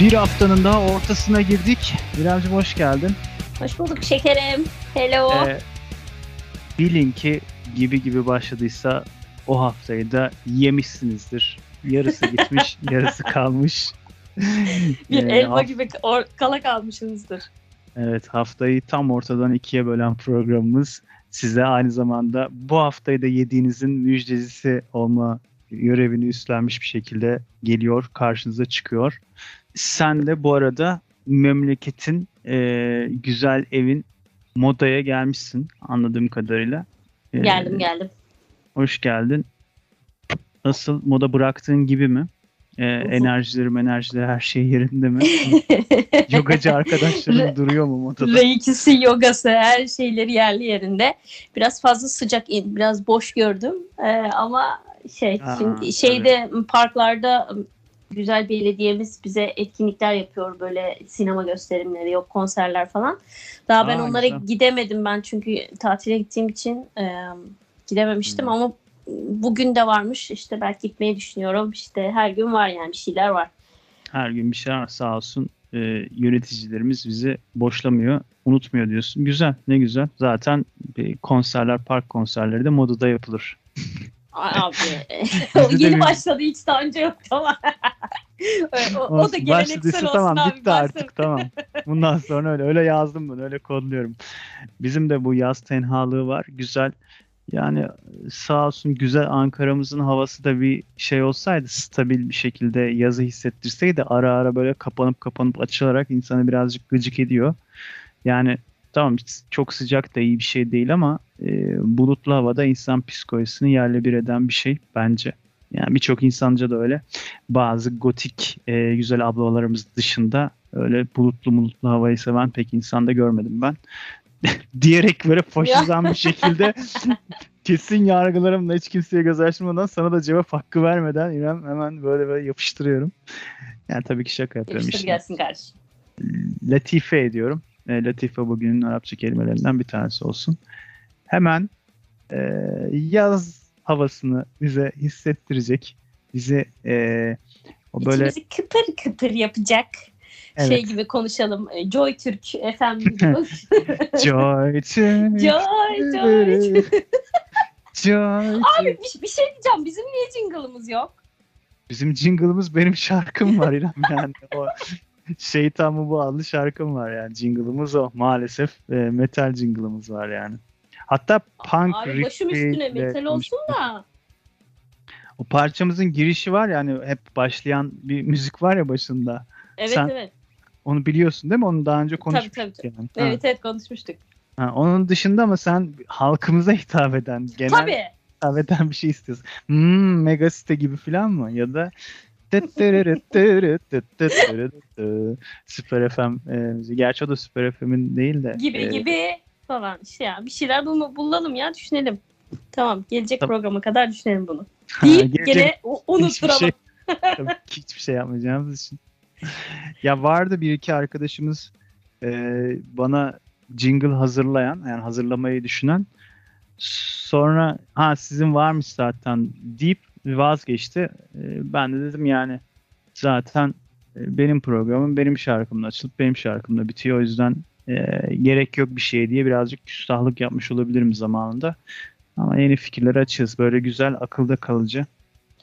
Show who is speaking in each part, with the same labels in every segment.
Speaker 1: Bir haftanın daha ortasına girdik. İremciğim hoş geldin.
Speaker 2: Hoş bulduk şekerim. Hello.
Speaker 1: Ee, bilin ki gibi gibi başladıysa o haftayı da yemişsinizdir. Yarısı gitmiş, yarısı kalmış.
Speaker 2: bir
Speaker 1: Ee,
Speaker 2: elma gibi or- kala kalmışsınızdır.
Speaker 1: Evet haftayı tam ortadan ikiye bölen programımız size aynı zamanda bu haftayı da yediğinizin müjdecisi olma görevini üstlenmiş bir şekilde geliyor, karşınıza çıkıyor. Sen de bu arada memleketin e, güzel evin modaya gelmişsin anladığım kadarıyla. E,
Speaker 2: Geldim geldim.
Speaker 1: Hoş geldin. Nasıl moda bıraktığın gibi mi? E, enerjileri enerjileri her şey yerinde mi? Yogacı arkadaşların duruyor mu modada?
Speaker 2: Reikisi, yogası, her şeyleri yerli yerinde. Biraz fazla sıcak, in- biraz boş gördüm. Ee, ama şey,
Speaker 1: Aa,
Speaker 2: şimdi şeyde parklarda güzel belediyemiz bize etkinlikler yapıyor böyle sinema gösterimleri yok konserler falan. Daha ben
Speaker 1: Aa,
Speaker 2: onlara
Speaker 1: güzel.
Speaker 2: gidemedim ben çünkü tatile gittiğim için e, gidememiştim
Speaker 1: Hmm.
Speaker 2: ama bugün de varmış işte belki gitmeyi düşünüyorum işte her gün var yani bir şeyler var.
Speaker 1: Her gün bir şey var sağ olsun e, yöneticilerimiz bizi boşlamıyor, unutmuyor diyorsun. Güzel, ne güzel. Zaten konserler, park konserleri de modada yapılır.
Speaker 2: Abi yeni başladı hiç daha önce yoktu ama. o, o da
Speaker 1: Olsun,
Speaker 2: geleneksel olsun
Speaker 1: tamam,
Speaker 2: abi.
Speaker 1: bitti artık tamam. Bundan sonra öyle öyle yazdım bunu, öyle kodluyorum. Bizim de bu yaz tenhalığı var. Güzel. Yani sağ olsun güzel Ankara'mızın havası da bir şey olsaydı stabil bir şekilde yazı hissettirseydi ara ara böyle kapanıp kapanıp açılarak insanı birazcık gıcık ediyor. Yani tamam çok sıcak da iyi bir şey değil ama e, bulutlu havada insan psikolojisini yerle bir eden bir şey bence. Yani birçok insanca da öyle. Bazı gotik e, güzel ablalarımız dışında öyle bulutlu bulutlu havayı seven pek insan da görmedim ben. Diyerek böyle faşizan bir şekilde kesin yargılarımla hiç kimseye göz açmadan sana da cevap hakkı vermeden İrem hemen böyle böyle yapıştırıyorum. Yani tabii ki şaka yapıyorum.
Speaker 2: Yapıştır
Speaker 1: işte.
Speaker 2: gelsin kardeşim.
Speaker 1: Latife ediyorum. E, Latife bugünün Arapça kelimelerinden bir tanesi olsun. Hemen e, yaz havasını bize hissettirecek. Bize e, o böyle
Speaker 2: İçimizi kıpır kıpır yapacak.
Speaker 1: Evet.
Speaker 2: Şey gibi konuşalım. e, Joy Türk FM gibi.
Speaker 1: joy to
Speaker 2: Joy Joy.
Speaker 1: joy
Speaker 2: Abi bir, bir şey diyeceğim. Bizim niye jingle'ımız yok?
Speaker 1: Bizim jingle'ımız benim şarkım var İrem yani. O Şeytan mı bu adlı şarkım var yani. Jingle'ımız o. Maalesef e, metal jingle'ımız var yani. Hatta punk
Speaker 2: Abi başım üstüne metal olsun da.
Speaker 1: O parçamızın girişi var yani hep başlayan bir müzik var ya başında.
Speaker 2: Evet
Speaker 1: Sen-
Speaker 2: evet.
Speaker 1: Onu biliyorsun değil mi? Onu daha önce konuşmuştuk
Speaker 2: tabii. tabii.
Speaker 1: yani. Ha,
Speaker 2: Evet evet konuşmuştuk.
Speaker 1: ha, onun dışında ama sen halkımıza hitap eden, genel
Speaker 2: Tabii.
Speaker 1: hitap eden bir şey istiyorsun. Hmm, Megasite gibi falan mı? Ya da Süper FM e, müziği. Gerçi o da Süper FM'in değil de.
Speaker 2: Gibi
Speaker 1: e,
Speaker 2: gibi falan işte ya bir şeyler bul- bulalım ya düşünelim. Tamam gelecek
Speaker 1: Tabii.
Speaker 2: programa kadar düşünelim bunu. Deyip gene u-
Speaker 1: Hiçbir
Speaker 2: unutturalım.
Speaker 1: şey, tabii ki hiçbir şey yapmayacağımız için. ya vardı bir iki arkadaşımız e, bana jingle hazırlayan, yani hazırlamayı düşünen. Sonra ha sizin varmış zaten deyip vazgeçti. E, ben de dedim yani zaten e, benim programım benim şarkımla açılıp benim şarkımla bitiyor. O yüzden e, gerek yok bir şey diye birazcık küstahlık yapmış olabilirim zamanında. Ama yeni fikirlere açığız. Böyle güzel, akılda kalıcı.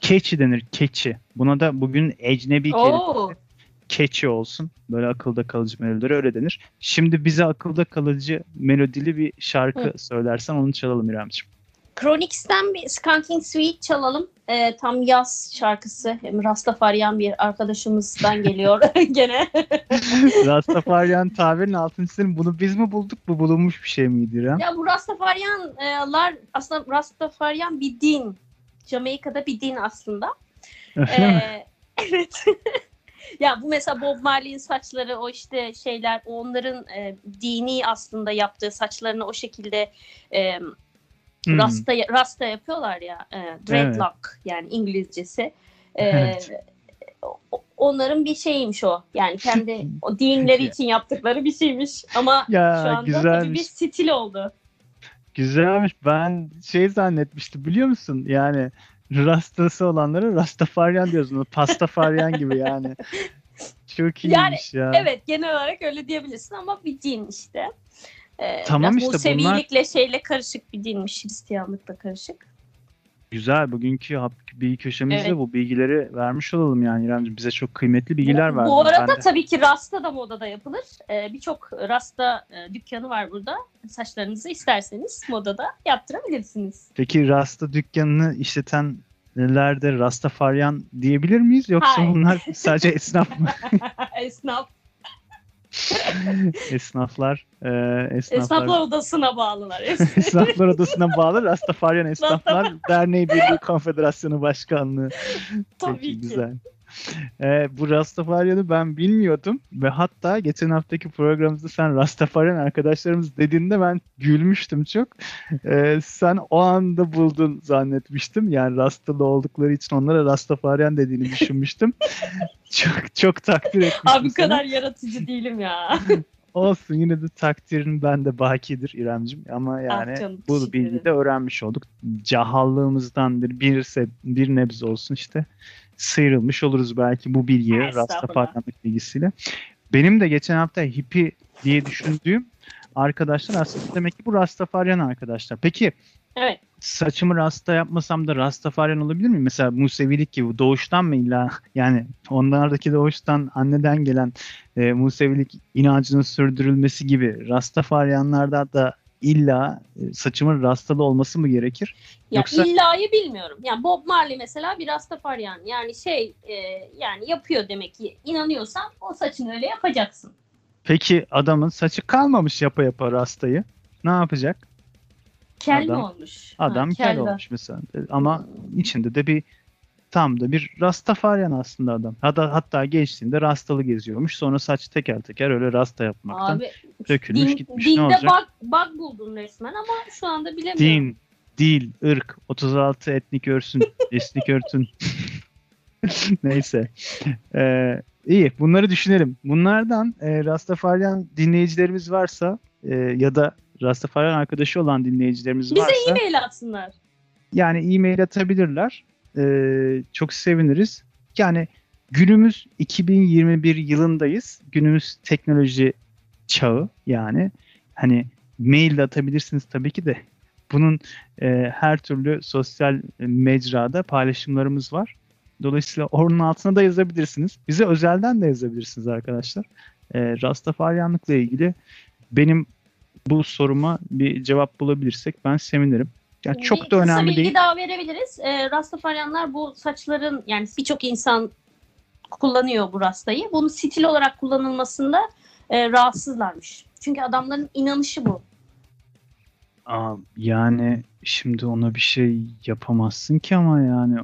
Speaker 1: Keçi denir, keçi. Buna da bugün ecnebi kelime
Speaker 2: Oo,
Speaker 1: keçi olsun. Böyle akılda kalıcı melodileri öyle denir. Şimdi bize akılda kalıcı melodili bir şarkı
Speaker 2: Hı.
Speaker 1: söylersen onu çalalım İremciğim.
Speaker 2: Chronix'ten bir Skanking Sweet çalalım. Ee, tam yaz şarkısı. Hem Rastafarian bir arkadaşımızdan geliyor gene.
Speaker 1: Rastafarian tabirin altını. Bunu biz mi bulduk? Bu bulunmuş bir şey miydi İrem?
Speaker 2: ya bu Rastafarianlar aslında Rastafarian bir din. Jamaika'da bir din aslında. Ee, evet. ya bu mesela Bob Marley'in saçları o işte şeyler onların e, dini aslında yaptığı saçlarını o şekilde e,
Speaker 1: Hmm.
Speaker 2: rasta rasta yapıyorlar ya e, dreadlock yani İngilizcesi. E,
Speaker 1: Evet.
Speaker 2: Onların bir şeyiymiş o. Yani kendi o dinleri için yaptıkları bir şeymiş. Ama
Speaker 1: Ya,
Speaker 2: şu anda
Speaker 1: güzelmiş.
Speaker 2: bir stil oldu.
Speaker 1: Güzelmiş. Ben şey zannetmiştim biliyor musun? Yani rastası olanlara Rastafarian diyoruz. Bunu Pastafarian gibi yani. Çok iyiymiş ya.
Speaker 2: Evet genel olarak öyle diyebilirsin ama bir din işte. Ee,
Speaker 1: Tamam
Speaker 2: biraz
Speaker 1: işte
Speaker 2: Musevilikle şeyle karışık bir dinmiş. Hristiyanlıkla karışık.
Speaker 1: Güzel. Bugünkü bilgi köşemizde
Speaker 2: Evet.
Speaker 1: bu bilgileri vermiş olalım yani İremciğim. Bize çok kıymetli bilgiler
Speaker 2: bu,
Speaker 1: verdin.
Speaker 2: bu arada
Speaker 1: de-
Speaker 2: tabii ki Rasta da modada yapılır. Ee, Birçok Rasta e, dükkanı var burada. Saçlarınızı isterseniz modada yaptırabilirsiniz.
Speaker 1: Peki Rasta dükkanını işletenler de Rastafaryan diyebilir miyiz? Yoksa
Speaker 2: Hayır.
Speaker 1: bunlar sadece esnaf mı?
Speaker 2: Esnaf,
Speaker 1: Esnaflar, e, esnaflar,
Speaker 2: esnaflar odasına bağlılar.
Speaker 1: esnaflar odasına bağlı Rastafaryan Esnaflar Derneği Birliği Konfederasyonu Başkanlığı.
Speaker 2: Tabii
Speaker 1: Peki,
Speaker 2: ki.
Speaker 1: güzel. Ee, bu Rastafaryan'ı ben bilmiyordum ve hatta geçen haftaki programımızda sen Rastafaryan arkadaşlarımız dediğinde ben gülmüştüm çok. Ee, sen o anda buldun zannetmiştim. Yani Rastalı oldukları için onlara Rastafaryan dediğini düşünmüştüm. çok çok takdir etmiştim
Speaker 2: Abi bu
Speaker 1: seni.
Speaker 2: kadar yaratıcı değilim ya.
Speaker 1: Olsun yine de takdirin bende bakidir İremcim ama yani
Speaker 2: Ah canım,
Speaker 1: bu bilgiyi de öğrenmiş olduk. Cahallığımızdan bir bir, bir nebze olsun işte sıyrılmış oluruz belki bu bilgiye. Rastafaryanlık bilgisiyle. Benim de geçen hafta hippi diye düşündüğüm arkadaşlar aslında demek ki bu Rastafaryan arkadaşlar. Peki
Speaker 2: Evet.
Speaker 1: saçımı rasta yapmasam da Rastafaryan olabilir miyim? Mesela Musevilik gibi doğuştan mı illa yani onlardaki doğuştan anneden gelen e, Musevilik inancının sürdürülmesi gibi Rastafaryanlarda da illa e, saçımın rastalı olması mı gerekir?
Speaker 2: Ya
Speaker 1: Yoksa-
Speaker 2: illayı bilmiyorum. Yani Bob Marley mesela bir Rastafarian. Yani şey e, yani yapıyor demek ki. İnanıyorsan o saçını öyle yapacaksın.
Speaker 1: Peki adamın saçı kalmamış yapa yapa rastayı. Ne yapacak?
Speaker 2: Kel mi
Speaker 1: Adam-
Speaker 2: olmuş?
Speaker 1: Adam
Speaker 2: Ha,
Speaker 1: kel
Speaker 2: de.
Speaker 1: olmuş mesela. Ama içinde de bir tam da bir Rastafaryan aslında adam. Hatta, hatta gençliğinde rastalı geziyormuş. Sonra saç teker teker öyle rasta yapmaktan
Speaker 2: Abi
Speaker 1: dökülmüş
Speaker 2: din,
Speaker 1: gitmiş. ne
Speaker 2: dinde
Speaker 1: olacak?
Speaker 2: bug, bug buldun resmen ama şu anda bilemiyorum.
Speaker 1: Din, dil, ırk, 36 etnik örsün, esnik örtün. Neyse. Ee, iyi bunları düşünelim. Bunlardan e, Rastafaryan dinleyicilerimiz varsa e, ya da Rastafaryan arkadaşı olan dinleyicilerimiz
Speaker 2: Bize
Speaker 1: varsa
Speaker 2: e-mail atsınlar.
Speaker 1: yani e-mail atabilirler. Ee, çok seviniriz. Yani günümüz 2021 yılındayız. Günümüz teknoloji çağı yani. Hani mail de atabilirsiniz tabii ki de. Bunun e, her türlü sosyal mecrada paylaşımlarımız var. Dolayısıyla onun altına da yazabilirsiniz. Bize özelden de yazabilirsiniz arkadaşlar. E, Rastafaryanlıkla ilgili benim bu soruma bir cevap bulabilirsek ben sevinirim. Yani çok
Speaker 2: bir
Speaker 1: da önemli
Speaker 2: bilgi
Speaker 1: değil.
Speaker 2: daha verebiliriz. E, Rastafaryanlar bu saçların yani birçok insan kullanıyor bu rastayı. Bunun stil olarak kullanılmasında e, rahatsızlarmış. Çünkü adamların inanışı bu.
Speaker 1: Aa, yani şimdi ona bir şey yapamazsın ki ama yani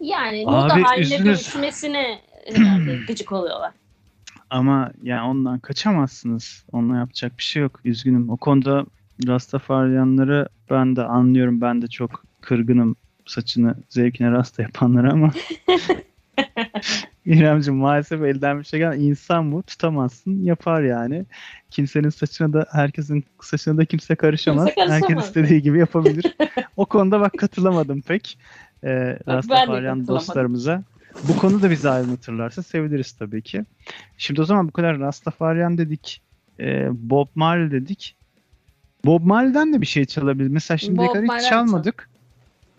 Speaker 2: Yani moda haline
Speaker 1: üzülürüz.
Speaker 2: dönüşmesine herhalde gıcık oluyorlar.
Speaker 1: ama yani ondan kaçamazsınız. Onunla yapacak bir şey yok. Üzgünüm. O konuda Rastafaryanları ben de anlıyorum. Ben de çok kırgınım saçını zevkine rasta yapanlara ama İremciğim maalesef elden bir şey gel. İnsan bu. Tutamazsın. Yapar yani. Kimsenin saçına da herkesin saçına da kimse karışamaz.
Speaker 2: Kimse karışamaz.
Speaker 1: Herkes istediği gibi yapabilir. o konuda bak katılamadım pek. Ee, Rastafaryan dostlarımıza. Bu konuda bizi aydınlatırlarsa seviniriz tabii ki. Şimdi o zaman bu kadar Rastafaryan dedik. e, Bob Marley dedik. Bob Marley'den de bir şey çalabiliriz. Mesela şimdiye
Speaker 2: Bob
Speaker 1: kadar hiç
Speaker 2: Marley
Speaker 1: çalmadık.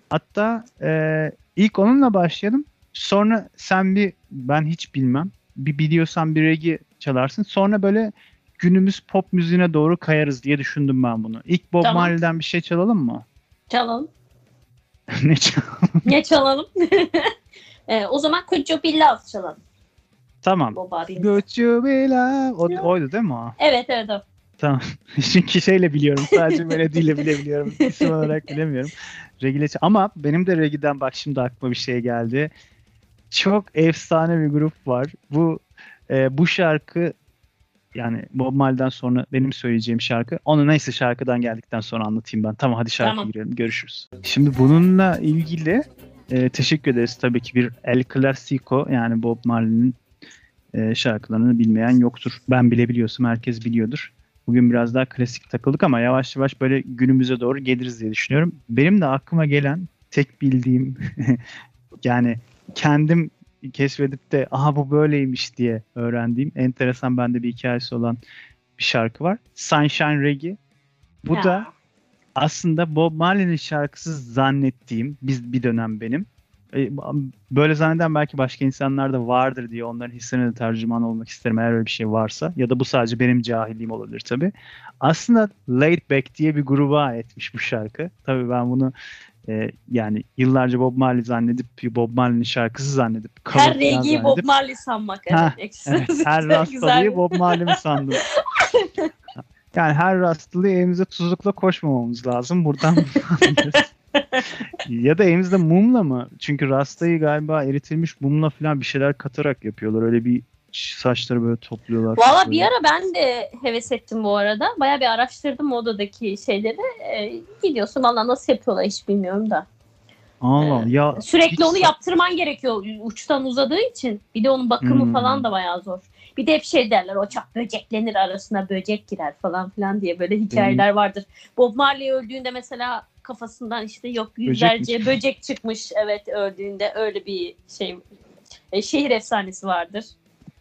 Speaker 1: Hatta e, ilk onunla başlayalım. Sonra sen bir ben hiç bilmem. Bir biliyorsan bir regi çalarsın. Sonra böyle günümüz pop müziğine doğru kayarız diye düşündüm ben bunu. İlk Bob
Speaker 2: Tamam.
Speaker 1: Marley'den bir şey çalalım mı?
Speaker 2: Çalalım.
Speaker 1: ne çal?
Speaker 2: Ne çalalım? e, o zaman Could You Be Loved çalalım.
Speaker 1: Tamam.
Speaker 2: Bob Marley'in.
Speaker 1: Good you be love. O, oydu değil mi o?
Speaker 2: Evet evet o.
Speaker 1: Tamam. Çünkü şeyle biliyorum. Sadece melodiyle bilebiliyorum. İsim olarak bilemiyorum. Regile Ama benim de Regi'den bak şimdi aklıma bir şey geldi. Çok efsane bir grup var. Bu e, bu şarkı yani Bob Marley'den sonra benim söyleyeceğim şarkı. Onu neyse şarkıdan geldikten sonra anlatayım ben. Tamam hadi şarkıya
Speaker 2: Tamam.
Speaker 1: girelim. Görüşürüz. Şimdi bununla ilgili e, teşekkür ederiz. Tabii ki bir El Clasico yani Bob Marley'nin e, şarkılarını bilmeyen yoktur. Ben bile biliyorsam herkes biliyordur. Bugün biraz daha klasik takıldık ama yavaş yavaş böyle günümüze doğru geliriz diye düşünüyorum. Benim de aklıma gelen tek bildiğim yani kendim keşfedip de aha bu böyleymiş diye öğrendiğim enteresan bende bir hikayesi olan bir şarkı var. Sunshine Reggae. Bu
Speaker 2: Ya.
Speaker 1: da aslında Bob Marley'nin şarkısı zannettiğim biz bir dönem benim. E, Böyle zanneden belki başka insanlar da vardır diye onların hislerine de tercüman olmak isterim eğer öyle bir şey varsa. Ya da bu sadece benim cahilliğim olabilir tabii. Aslında Laid Back diye bir gruba aitmiş bu şarkı. Tabii ben bunu e, yani yıllarca Bob Marley zannedip Bob Marley'nin şarkısı zannedip
Speaker 2: Her rengi Bob Marley sanmak.
Speaker 1: Ha,
Speaker 2: Evet,
Speaker 1: her rastalıyı Bob Marley mi sandım? Yani her rastalıyı evimize tuzlukla koşmamamız lazım. Buradan. ya da evimizde mumla mı? Çünkü rastayı galiba eritilmiş mumla falan bir şeyler katarak yapıyorlar. Öyle bir saçları böyle topluyorlar.
Speaker 2: Valla bir ara ben de heves ettim bu arada. Baya bir araştırdım modadaki şeyleri. Ee, gidiyorsun valla nasıl yapıyorlar hiç bilmiyorum da.
Speaker 1: Allah Allah. ya
Speaker 2: Sürekli
Speaker 1: hiç
Speaker 2: onu yaptırman gerekiyor uçtan uzadığı için. Bir de onun bakımı
Speaker 1: Hmm.
Speaker 2: falan da bayağı zor. Bir de hep şey derler o çap böceklenir arasına böcek girer falan filan diye böyle hikayeler vardır. Bob Marley öldüğünde mesela kafasından işte yok yüzlerce böcek, çıkmış evet öldüğünde öyle bir şey e, şehir efsanesi vardır.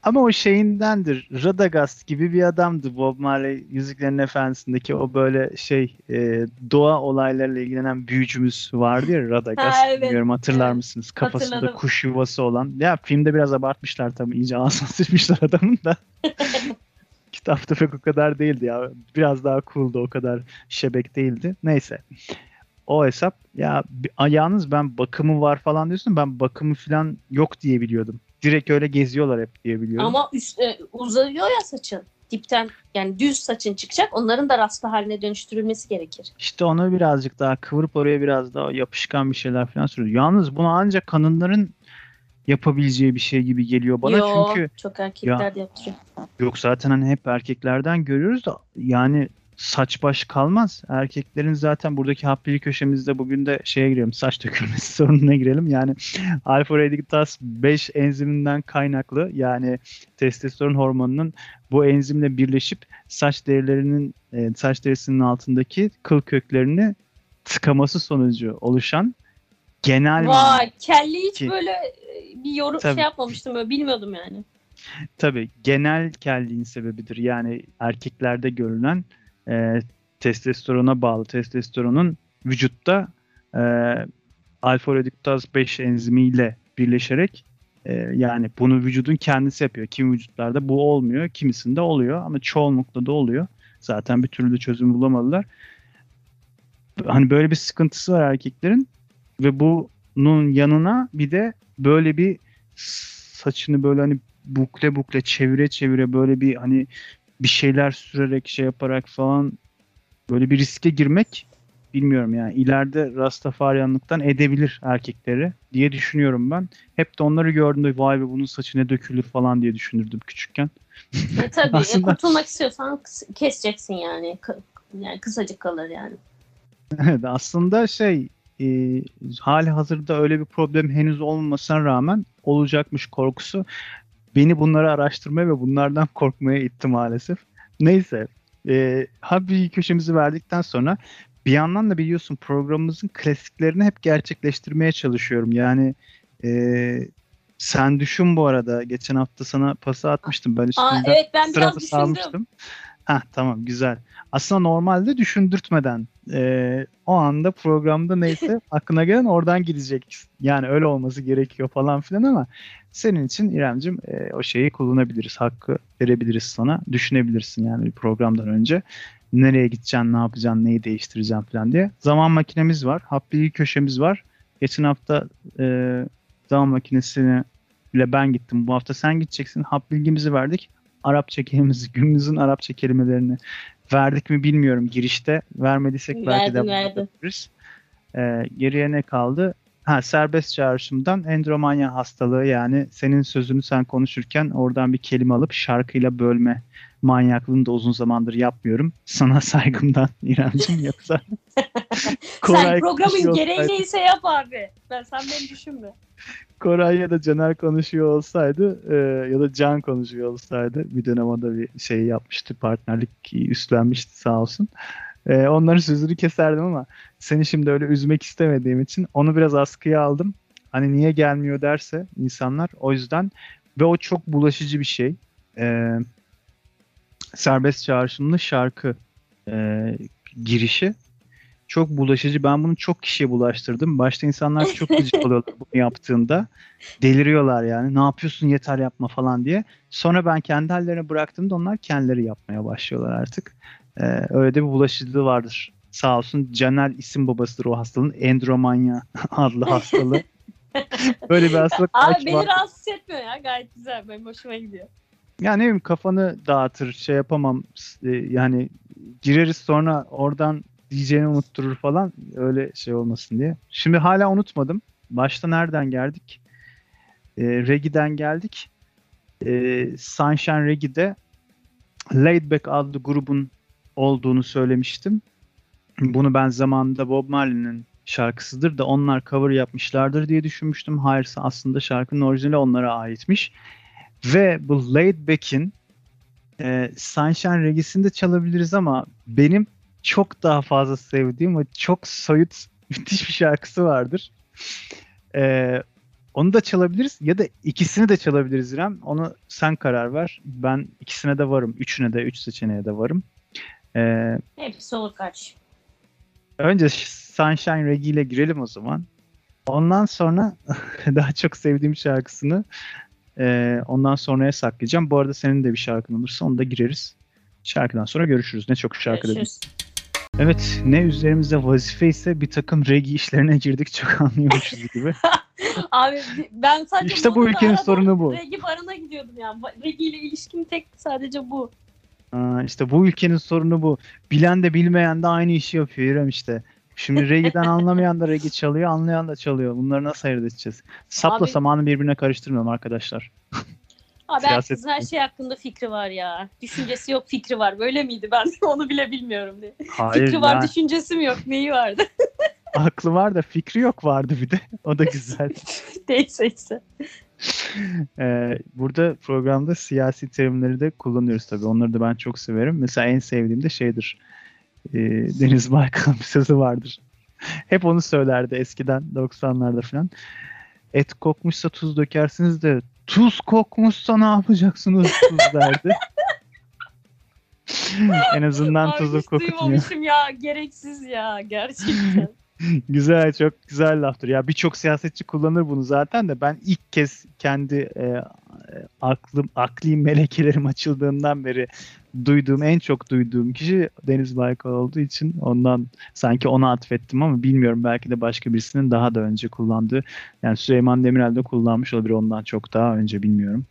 Speaker 1: Ama o şeyindendir. Radagast gibi bir adamdı Bob Marley Yüzüklerin Efendisi'ndeki o böyle şey e, doğa olaylarıyla ilgilenen büyücümüz vardı ya Radagast.
Speaker 2: Ha, evet.
Speaker 1: Bilmiyorum hatırlar
Speaker 2: Evet.
Speaker 1: mısınız? Kafasında
Speaker 2: Hatırladım.
Speaker 1: kuş yuvası olan. Ya filmde biraz abartmışlar tabii. iyice ağzına sıçmışlar adamın da. Kitapta pek o kadar değildi ya. Biraz daha cool'du o kadar şebek değildi. Neyse. O hesap ya yalnız ben bakımı var falan diyorsun ben bakımı falan yok diye biliyordum. Direkt öyle geziyorlar hep diye biliyordum.
Speaker 2: Ama üst, e, uzayıyor ya saçın. Dipten yani düz saçın çıkacak. Onların da rasta haline dönüştürülmesi gerekir.
Speaker 1: İşte onu birazcık daha kıvırıp oraya biraz daha yapışkan bir şeyler falan sürüyor. Yalnız bunu ancak kadınların yapabileceği bir şey gibi geliyor bana
Speaker 2: Yo,
Speaker 1: çünkü
Speaker 2: çok erkekler de yaptırıyor.
Speaker 1: yok zaten hani hep erkeklerden görüyoruz da yani saç baş kalmaz. Erkeklerin zaten buradaki hapli köşemizde bugün de şeye girelim saç dökülmesi sorununa girelim. Yani alfa reduktaz 5 enziminden kaynaklı yani testosteron hormonunun bu enzimle birleşip saç derilerinin e, saç derisinin altındaki kıl köklerini tıkaması sonucu oluşan genel
Speaker 2: Vay kelli hiç
Speaker 1: Ki-
Speaker 2: böyle e, bir yorum
Speaker 1: Tabii.
Speaker 2: şey yapmamıştım böyle bilmiyordum yani.
Speaker 1: Tabii genel kelliğin sebebidir. Yani erkeklerde görülen e, testosterona bağlı testosteronun vücutta e, alfa reduktaz 5 enzimiyle birleşerek e, yani bunu vücudun kendisi yapıyor. Kimi vücutlarda bu olmuyor, kimisinde oluyor ama çoğunlukla da oluyor. Zaten bir türlü çözüm bulamadılar. Hani böyle bir sıkıntısı var erkeklerin ve bunun yanına bir de böyle bir saçını böyle hani bukle bukle çevire çevire böyle bir hani bir şeyler sürerek şey yaparak falan böyle bir riske girmek bilmiyorum yani ileride Rastafaryanlıktan edebilir erkekleri diye düşünüyorum ben. Hep de onları gördüğümde vay be bunun saçı ne dökülür falan diye düşünürdüm küçükken.
Speaker 2: E, tabii e,
Speaker 1: Aslında-
Speaker 2: kurtulmak istiyorsan keseceksin yani. Yani kısacık kalır yani.
Speaker 1: Evet aslında şey e, hali hazırda öyle bir problem henüz olmamasına rağmen olacakmış korkusu beni bunları araştırmaya ve bunlardan korkmaya itti maalesef. Neyse e, Habi köşemizi verdikten sonra bir yandan da biliyorsun programımızın klasiklerini hep gerçekleştirmeye çalışıyorum. Yani e, sen düşün bu arada geçen hafta sana pası atmıştım ben
Speaker 2: Aa,
Speaker 1: üstünde
Speaker 2: evet ben biraz düşündüm.
Speaker 1: salmıştım. Ha tamam güzel. Aslında normalde düşündürtmeden e, o anda programda neyse aklına gelen oradan gidecek. Yani öyle olması gerekiyor falan filan ama senin için İremcim e, o şeyi kullanabiliriz. Hakkı verebiliriz sana. Düşünebilirsin yani bir programdan önce. Nereye gideceksin, ne yapacaksın, neyi değiştireceksin falan diye. Zaman makinemiz var. Hap bilgi köşemiz var. Geçen hafta e, zaman makinesine ile ben gittim. Bu hafta sen gideceksin. Hap bilgimizi verdik. Arapça kelimemizi, günümüzün Arapça kelimelerini verdik mi bilmiyorum girişte. Vermediysek belki de
Speaker 2: Verdim, verdim.
Speaker 1: yapabiliriz. Ee, geriye ne kaldı? Ha, serbest çağrışımdan endromanya hastalığı yani senin sözünü sen konuşurken oradan bir kelime alıp şarkıyla bölme manyaklığını da uzun zamandır yapmıyorum. Sana saygımdan İremciğim yoksa
Speaker 2: Sen
Speaker 1: Koray
Speaker 2: programın
Speaker 1: konuşuyor
Speaker 2: gereği neyse yap abi. Ben sen beni düşünme.
Speaker 1: Koray ya da Caner konuşuyor olsaydı e, ya da Can konuşuyor olsaydı bir dönem o da bir şey yapmıştı partnerlik üstlenmişti sağ olsun. E, onların sözünü keserdim ama seni şimdi öyle üzmek istemediğim için onu biraz askıya aldım. hani niye gelmiyor derse insanlar o yüzden ve o çok bulaşıcı bir şey. Ee, serbest çağrışımlı şarkı e, girişi çok bulaşıcı. Ben bunu çok kişiye bulaştırdım. Başta insanlar çok gıcık oluyorlar bunu yaptığında. Deliriyorlar yani. Ne yapıyorsun yeter yapma falan diye. Sonra ben kendi hallerine bıraktığımda onlar kendileri yapmaya başlıyorlar artık. Ee, öyle de bir bulaşıcılığı vardır. Sağ olsun Caner isim babasıdır o hastalığın. Endromanya adlı hastalığı. Böyle bir hastalık
Speaker 2: Abi beni
Speaker 1: var.
Speaker 2: rahatsız etmiyor ya. Gayet güzel. Benim hoşuma gidiyor.
Speaker 1: Ya ne bileyim kafanı dağıtır şey yapamam e, yani gireriz sonra oradan diyeceğini unutturur falan öyle şey olmasın diye. Şimdi hala unutmadım. Başta nereden geldik? E, Reggie'den geldik. E, Sunshine Reggie'de Laidback adlı grubun olduğunu söylemiştim. Bunu ben zamanında Bob Marley'nin şarkısıdır da onlar cover yapmışlardır diye düşünmüştüm. Hayır aslında şarkının orijinali onlara aitmiş. Ve bu Laid Back'in e, Sunshine Reggie'sini de çalabiliriz ama benim çok daha fazla sevdiğim ve çok soyut müthiş bir şarkısı vardır. E, onu da çalabiliriz ya da ikisini de çalabiliriz İrem. Onu sen karar ver. Ben ikisine de varım. Üçüne de, üç seçeneğe de varım. E,
Speaker 2: Hepsi olur kardeşim.
Speaker 1: önce Sunshine Reggae ile girelim o zaman. Ondan sonra daha çok sevdiğim şarkısını ee, ondan sonraya saklayacağım. Bu arada senin de bir şarkın olursa onu da gireriz. Şarkıdan sonra görüşürüz. Ne çok şarkı dedim. Evet ne üzerimizde vazife ise bir takım reggae işlerine girdik çok anlıyormuşuz gibi.
Speaker 2: Abi ben sadece
Speaker 1: İşte bu ülkenin sorunu bu.
Speaker 2: Regi barına gidiyordum yani. Regi ile ilişkim tek sadece bu.
Speaker 1: Aa, işte bu ülkenin sorunu bu. Bilen de bilmeyen de aynı işi yapıyor İrem işte. Şimdi reggae'den anlamayan da reggae çalıyor, anlayan da çalıyor. Bunları nasıl ayırt edeceğiz? Sapla
Speaker 2: Abi-
Speaker 1: samanı birbirine karıştırmıyorum arkadaşlar.
Speaker 2: Abi
Speaker 1: Siyaset-
Speaker 2: herkesin her şey hakkında fikri var ya. Düşüncesi yok fikri var. Böyle miydi ben onu bile bilmiyorum diye.
Speaker 1: Hayır
Speaker 2: fikri var düşüncesi mi yok neyi vardı?
Speaker 1: Aklı var da fikri yok vardı bir de. O da güzel.
Speaker 2: Neyse işte.
Speaker 1: Ee, burada programda siyasi terimleri de kullanıyoruz tabii. Onları da ben çok severim. Mesela en sevdiğim de şeydir. Ee, Deniz Baykal'ın bir sözü vardır. Hep onu söylerdi eskiden 90'larda falan. Et kokmuşsa tuz dökersiniz de tuz kokmuşsa ne yapacaksınız tuz derdi. en azından
Speaker 2: Abi
Speaker 1: tuzu kokutmuyor.
Speaker 2: ya. Gereksiz ya. Gerçekten.
Speaker 1: Güzel, çok güzel laftır. Ya birçok siyasetçi kullanır bunu zaten de ben ilk kez kendi e, e, aklım, akli melekelerim açıldığından beri duyduğum, en çok duyduğum kişi Deniz Baykal olduğu için ondan sanki ona atfettim ama bilmiyorum belki de başka birisinin daha da önce kullandığı. Yani Süleyman Demirel de kullanmış olabilir ondan çok daha önce bilmiyorum.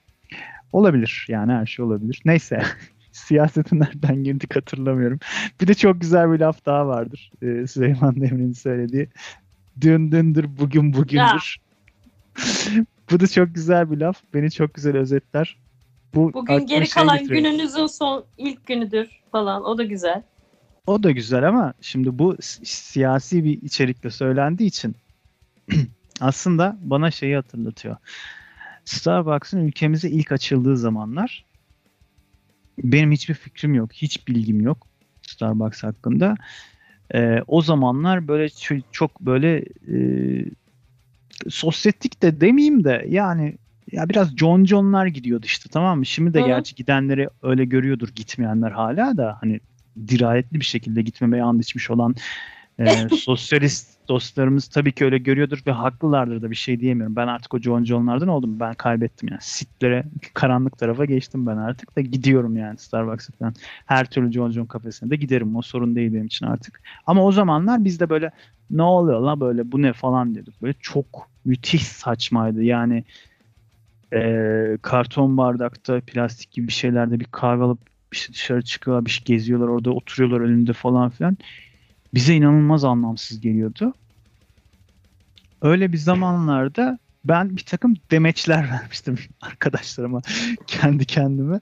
Speaker 1: Olabilir yani her şey olabilir. Neyse siyasete nereden girdik hatırlamıyorum. Bir de çok güzel bir laf daha vardır. Ee, Süleyman Demirel'in söylediği. Dün dündür bugün bugündür. Bu da çok güzel bir laf. Beni çok güzel özetler. Bu
Speaker 2: Bugün geri kalan
Speaker 1: getiriyor.
Speaker 2: gününüzün son ilk günüdür falan. O da güzel.
Speaker 1: O da güzel ama şimdi bu si- siyasi bir içerikle söylendiği için aslında bana şeyi hatırlatıyor. Starbucks'ın ülkemize ilk açıldığı zamanlar benim hiçbir fikrim yok, hiç bilgim yok Starbucks hakkında. Ee, o zamanlar böyle çok böyle e, sosyetik de demeyeyim de yani ya biraz John John'lar gidiyordu işte tamam mı? Şimdi de
Speaker 2: hı.
Speaker 1: gerçi gidenleri öyle görüyordur gitmeyenler hala da hani dirayetli bir şekilde gitmemeye and içmiş olan e, sosyalist dostlarımız tabii ki öyle görüyordur ve haklılardır da bir şey diyemiyorum. Ben artık o John John'lardan oldum. Ben kaybettim yani. Sitlere, karanlık tarafa geçtim ben artık da gidiyorum yani Starbucks'a falan. Her türlü John John kafesine de giderim. O sorun değil benim için artık. Ama o zamanlar biz de böyle ne oluyor la böyle bu ne falan diyorduk. Böyle çok müthiş saçmaydı. Yani e, karton bardakta plastik gibi bir şeylerde bir kahve alıp işte dışarı çıkıyorlar, bir şey geziyorlar, orada oturuyorlar önünde falan filan. Bize inanılmaz anlamsız geliyordu. Öyle bir zamanlarda ben bir takım demeçler vermiştim arkadaşlarıma kendi kendime.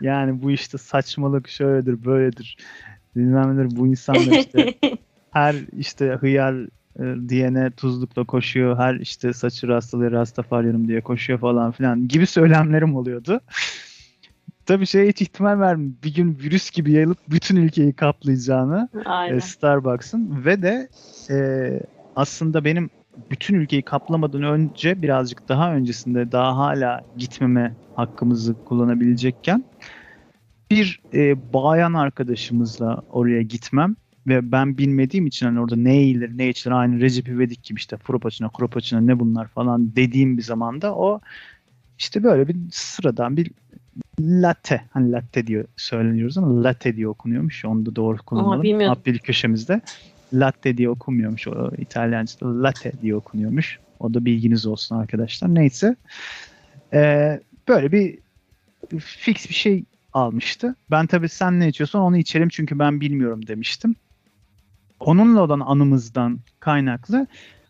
Speaker 1: Yani bu işte saçmalık şöyledir, böyledir. Bilmem nedir bu insanlar işte her işte hıyar e, diyene tuzlukla koşuyor. Her işte saçı rastalığı rastafaryarım diye koşuyor falan filan gibi söylemlerim oluyordu. Tabii şey hiç ihtimal vermiyorum. Bir gün virüs gibi yayılıp bütün ülkeyi kaplayacağını e. Starbucks'ın ve de e, aslında benim bütün ülkeyi kaplamadan önce birazcık daha öncesinde daha hala gitmeme hakkımızı kullanabilecekken bir e, bayan arkadaşımızla oraya gitmem ve ben bilmediğim için hani orada ne eğilir ne içilir aynı Recep İvedik gibi işte Fropaçına, Kropaçına ne bunlar falan dediğim bir zamanda o işte böyle bir sıradan bir latte hani latte diyor söyleniyoruz ama latte diye okunuyormuş onu da doğru kullanalım. Apbil köşemizde latte diye okunmuyormuş o İtalyanca'da latte diye okunuyormuş. O da bilginiz olsun arkadaşlar. Neyse. Ee, böyle bir fix bir şey almıştı. Ben tabii sen ne içiyorsan onu içerim çünkü ben bilmiyorum demiştim. Onunla olan anımızdan kaynaklı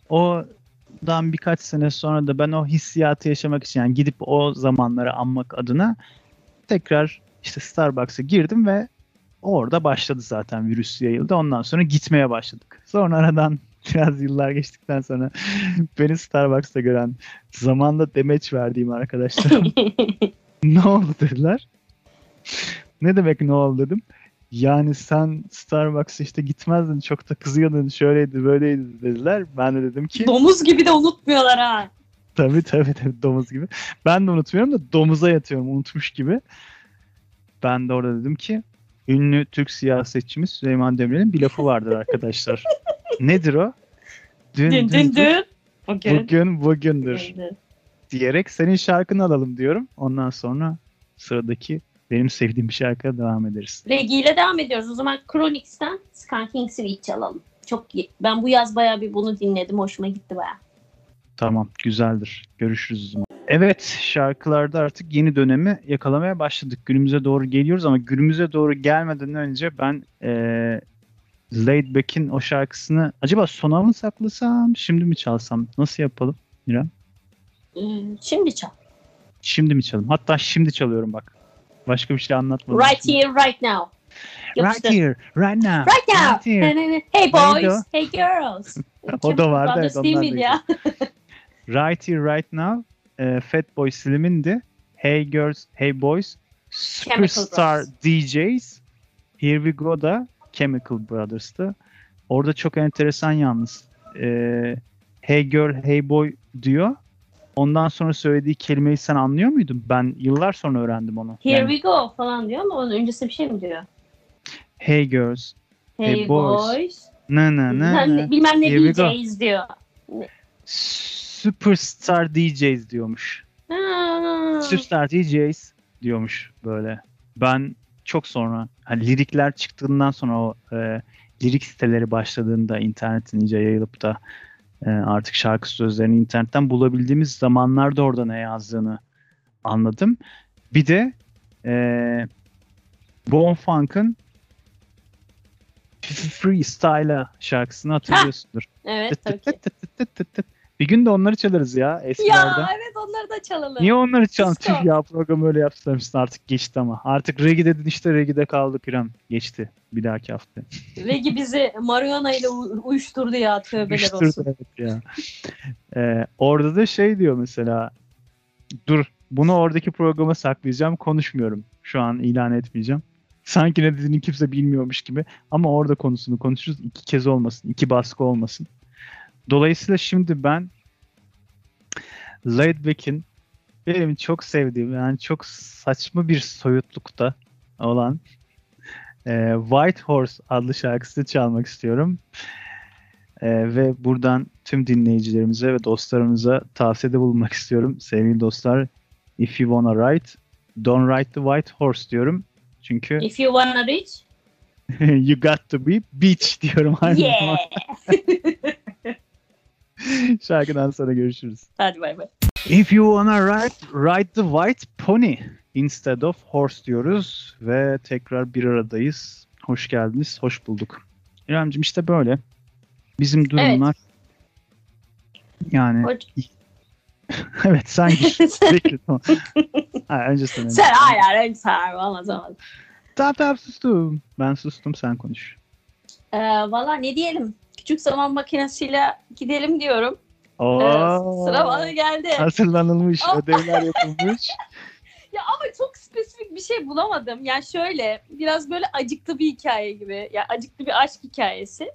Speaker 1: odan birkaç sene sonra da ben o hissiyatı yaşamak için yani gidip o zamanları anmak adına tekrar işte Starbucks'a girdim ve orada başladı zaten virüs yayıldı. Ondan sonra gitmeye başladık. Sonra aradan biraz yıllar geçtikten sonra beni Starbucks'ta gören zamanda demeç verdiğim arkadaşlarım ne oldu dediler. ne demek ne oldu dedim. Yani sen Starbucks'a işte gitmezdin çok da kızıyordun şöyleydi böyleydi dediler. Ben de dedim ki
Speaker 2: Domuz gibi de unutmuyorlar ha.
Speaker 1: tabii tabii tabii domuz gibi. Ben de unutmuyorum da domuza yatıyorum unutmuş gibi. Ben de orada dedim ki ünlü Türk siyasetçimiz Süleyman Demirel'in bir lafı vardır arkadaşlar. Nedir o? Dün,
Speaker 2: Dün dün dün. Bugün.
Speaker 1: bugün bugündür
Speaker 2: dün.
Speaker 1: diyerek senin şarkını alalım diyorum. Ondan sonra sıradaki benim sevdiğim bir şarkıya devam ederiz.
Speaker 2: Regi ile devam ediyoruz. O zaman Chronix'ten Skanking Switch çalalım. Çok iyi. Ben bu yaz bayağı bir bunu dinledim. Hoşuma gitti bayağı.
Speaker 1: Tamam, güzeldir. Görüşürüz o zaman. Evet, şarkılarda artık yeni dönemi yakalamaya başladık. Günümüze doğru geliyoruz ama günümüze doğru gelmeden önce ben eee Laid Back'in o şarkısını acaba sona mı saklasam, şimdi mi çalsam? Nasıl yapalım İrem?
Speaker 2: Ee, şimdi çal.
Speaker 1: Şimdi mi çalalım? Hatta şimdi çalıyorum bak. Başka bir şey anlatmadım.
Speaker 2: Right
Speaker 1: şimdi.
Speaker 2: here, right now.
Speaker 1: Right here, right now.
Speaker 2: Right now.
Speaker 1: Right here.
Speaker 2: Hey boys, hey girls.
Speaker 1: O da vardı,
Speaker 2: Brothers
Speaker 1: evet, onlar da? Right Here Right Now e, Fatboy Slim'indi. Hey Girls, Hey Boys Superstar. DJs Here We Go da Chemical Brothers'tı. Orada çok enteresan yalnız. E, hey Girl, Hey Boy diyor. Ondan sonra söylediği kelimeyi sen anlıyor muydun? Ben yıllar sonra öğrendim onu.
Speaker 2: Here
Speaker 1: Yani,
Speaker 2: we go falan diyor ama onun öncesinde bir şey mi diyor?
Speaker 1: hey Girls,
Speaker 2: Hey,
Speaker 1: Hey boys.
Speaker 2: boys.
Speaker 1: na na na
Speaker 2: Bilmem,
Speaker 1: na.
Speaker 2: ne- bilmem ne. DJs diyor.
Speaker 1: Superstar DJs diyormuş.
Speaker 2: Ha.
Speaker 1: Superstar DJs diyormuş böyle. Ben çok sonra hani lirikler çıktığından sonra o e, lirik siteleri başladığında internetin iyice yayılıp da e, artık şarkı sözlerini internetten bulabildiğimiz zamanlarda orada ne yazdığını anladım. Bir de e, Bon Funk'ın Freestyle'a şarkısını hatırlıyorsundur.
Speaker 2: Evet tabii ki.
Speaker 1: Bir gün de onları çalarız ya eskilerden.
Speaker 2: ya evet onları da çalalım.
Speaker 1: Niye onları. Tüh ya programı öyle yapmışsın artık geçti ama. Artık reggae dedin işte reggae'de kaldık İrem. Geçti bir dahaki hafta.
Speaker 2: Regi bizi marihuana ile uyuşturdu ya tövbeler
Speaker 1: Uyuşturdu,
Speaker 2: olsun.
Speaker 1: evet ya. Ee, orada da şey diyor mesela. Dur bunu oradaki programa saklayacağım. Konuşmuyorum. Şu an ilan etmeyeceğim. Sanki ne dediğini kimse bilmiyormuş gibi. Ama orada konusunu konuşuruz. İki kez olmasın. iki baskı olmasın. Dolayısıyla şimdi ben Laid Back'in benim çok sevdiğim yani çok saçma bir soyutlukta olan e, White Horse adlı şarkısını çalmak istiyorum. E, ve buradan tüm dinleyicilerimize ve dostlarımıza tavsiyede bulunmak istiyorum. Sevgili dostlar, if you wanna ride, don't ride the white horse diyorum. Çünkü
Speaker 2: If you wanna reach,
Speaker 1: you got to be beach diyorum aynı
Speaker 2: yeah.
Speaker 1: Şarkıdan sonra görüşürüz.
Speaker 2: Hadi bay bay.
Speaker 1: If you wanna ride, ride the white pony instead of horse diyoruz ve tekrar bir aradayız. Hoş geldiniz, hoş bulduk. İremciğim işte böyle. Bizim durumlar yani
Speaker 2: Hoş-
Speaker 1: evet sen gir. Peki, tamam. Ha, önce sen.
Speaker 2: sen hayır hayır önce sen olmaz olmaz.
Speaker 1: Tamam tamam sustum. Ben sustum sen konuş.
Speaker 2: Ee, Valla ne diyelim? Küçük zaman makinesiyle gidelim diyorum.
Speaker 1: Oo,
Speaker 2: Ee, sıra bana geldi.
Speaker 1: Hazırlanılmış, ödevler yapılmış.
Speaker 2: Ya ama çok spesifik bir şey bulamadım. Yani şöyle biraz böyle acıklı bir hikaye gibi. Ya acıklı bir aşk hikayesi.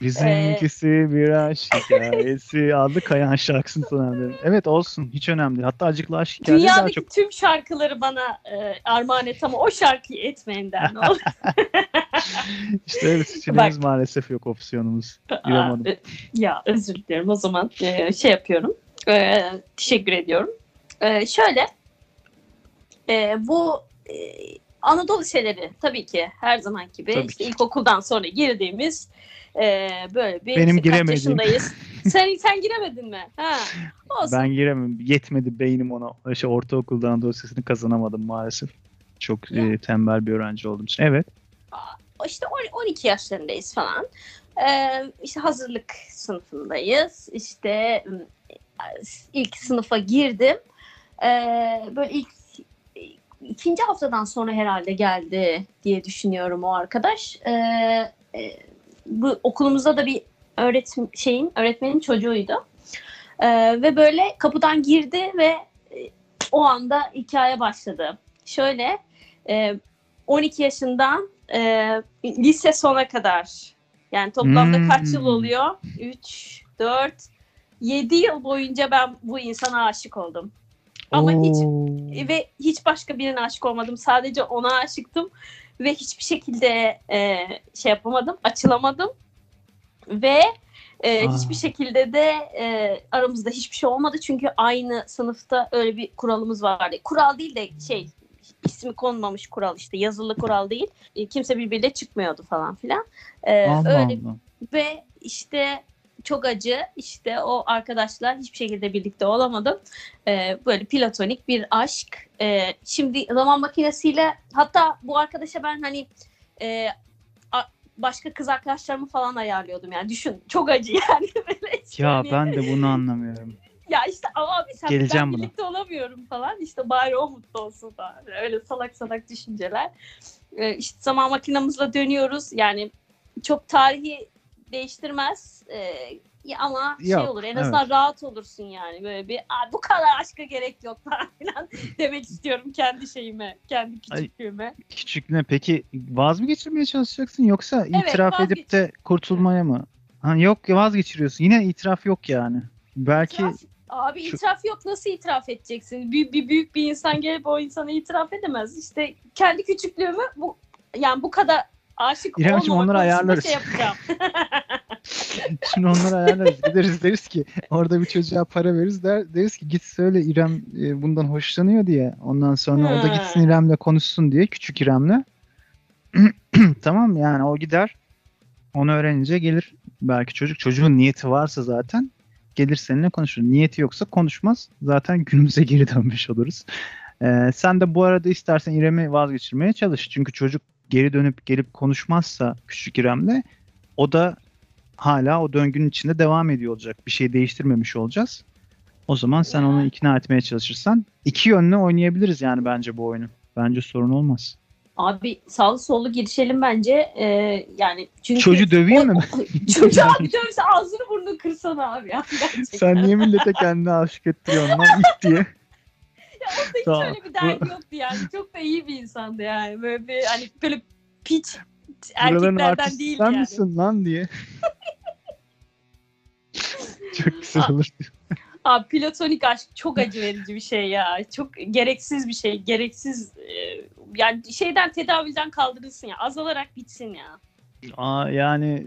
Speaker 1: Bizimkisi bir aşk hikayesi adlı Kayan şarkısını sanırım. Evet olsun hiç önemli. değil. Hatta acıklı aşk hikayeleri daha
Speaker 2: Dünyadaki
Speaker 1: çok.
Speaker 2: tüm şarkıları bana e, armağan et ama o şarkıyı etmeyinden ne olur.
Speaker 1: İşte evet seçeneğimiz maalesef yok opsiyonumuz.
Speaker 2: Aa, e, Ya özür dilerim o zaman e, şey yapıyorum. E, teşekkür ediyorum. E, şöyle e, bu e, Anadolu şeyleri tabii ki her zaman gibi
Speaker 1: Tabii
Speaker 2: işte
Speaker 1: ki.
Speaker 2: ilkokuldan sonra girdiğimiz e, böyle bir
Speaker 1: Benim
Speaker 2: işte kaç
Speaker 1: giremediğim.
Speaker 2: yaşındayız. sen sen giremedin mi? Ha. Olsun.
Speaker 1: Ben giremem. Yetmedi beynim ona. İşte ortaokuldan dosyasını kazanamadım maalesef. Çok
Speaker 2: Ya.
Speaker 1: e, tembel bir öğrenci olduğum için. Evet.
Speaker 2: İşte on- 12 yaşlarındayız falan. Ee, işte hazırlık sınıfındayız. İşte ım, ilk sınıfa girdim. Ee, böyle ilk ikinci haftadan sonra herhalde geldi diye düşünüyorum o arkadaş. Ee, e, bu okulumuzda da bir öğretim şeyin öğretmenin çocuğuydu. Ee, ve böyle kapıdan girdi ve e, o anda hikaye başladı. Şöyle e, 12 yaşından e, lise sona kadar yani toplamda kaç yıl
Speaker 1: Hmm.
Speaker 2: oluyor? 3, 4, 7 yıl boyunca ben bu insana aşık oldum. Ama hiç
Speaker 1: Oo.
Speaker 2: ve hiç başka birine aşık olmadım. Sadece ona aşıktım ve hiçbir şekilde e, şey yapamadım, açılamadım ve e,
Speaker 1: Aa.
Speaker 2: hiçbir şekilde de e, aramızda hiçbir şey olmadı çünkü aynı sınıfta öyle bir kuralımız vardı. Kural değil de şey ismi konmamış kural işte yazılı kural değil. E, kimse birbiriyle çıkmıyor falan filan. E,
Speaker 1: Allah
Speaker 2: öyle
Speaker 1: Allah.
Speaker 2: ve işte çok acı işte o arkadaşlar hiçbir şekilde birlikte olamadım. Ee, böyle platonik bir aşk. Ee, şimdi zaman makinesiyle hatta bu arkadaşa ben hani e, a- başka kız arkadaşlarımı falan ayarlıyordum yani düşün çok acı yani böyle
Speaker 1: Ya
Speaker 2: hani-
Speaker 1: ben de bunu anlamıyorum.
Speaker 2: Ya işte abi sen
Speaker 1: Geleceğim
Speaker 2: ben
Speaker 1: buna.
Speaker 2: birlikte olamıyorum falan işte bari o mutlu olsun falan öyle salak salak düşünceler ee, işte zaman makinamızla dönüyoruz yani çok tarihi değiştirmez Ee, ama şey
Speaker 1: Yok,
Speaker 2: olur en azından rahat olursun yani böyle bir "Aa, bu kadar aşka gerek yok falan demek istiyorum kendi şeyime kendi
Speaker 1: Ay,
Speaker 2: küçüklüğüme.
Speaker 1: Küçüklüğüne peki vaz mı geçirmeye çalışacaksın yoksa
Speaker 2: Evet,
Speaker 1: itiraf edip de kurtulmaya mı? Ha, yok vazgeçiriyorsun. Yine itiraf yok yani. Belki
Speaker 2: İtiraf- abi
Speaker 1: şu-
Speaker 2: itiraf yok nasıl itiraf edeceksin? Bir, bir büyük bir insan gelip o insana itiraf edemez. İşte kendi küçüklüğümü bu yani bu kadar aşık
Speaker 1: İremciğim,
Speaker 2: olmamak
Speaker 1: onları
Speaker 2: konusunda
Speaker 1: ayarlarız.
Speaker 2: şey yapacağım.
Speaker 1: Şimdi onları ayarlarız. Gideriz deriz ki orada bir çocuğa para veririz der, deriz ki git söyle İrem e, bundan hoşlanıyor diye. Ondan sonra o da gitsin İrem'le konuşsun diye küçük İrem'le. tamam yani o gider. Onu öğrenince gelir belki çocuk. Çocuğun niyeti varsa zaten gelir seninle konuşur. Niyeti yoksa konuşmaz. Zaten günümüze geri dönmüş oluruz. Ee, sen de bu arada istersen İrem'i vazgeçirmeye çalış. Çünkü çocuk geri dönüp gelip konuşmazsa küçük İrem'le o da hala o döngünün içinde devam ediyor olacak. Bir şey değiştirmemiş olacağız. O zaman sen onu ikna etmeye çalışırsan iki yönlü oynayabiliriz yani bence bu oyunu. Bence sorun olmaz.
Speaker 2: Abi sağlı sollu girişelim bence. Ee, yani çünkü
Speaker 1: Çocuğu dövüyor mu?
Speaker 2: Çocuğu abi dövse ağzını burnunu kırsana abi ya. Gerçekten.
Speaker 1: Sen niye millete kendini aşık ettiriyorsun lan it diye.
Speaker 2: Ya onda hiç
Speaker 1: Tamam.
Speaker 2: öyle bir derdi yoktu yani. Çok da iyi bir insandı yani. Böyle bir hani böyle piç erkeklerden değil
Speaker 1: sen
Speaker 2: yani.
Speaker 1: misin lan diye. Çok güzel olur.
Speaker 2: Abi platonik aşk çok acı verici bir şey ya. Çok gereksiz bir şey. Gereksiz e, yani şeyden tedaviden kaldırılsın ya. Azalarak bitsin ya.
Speaker 1: Aa, yani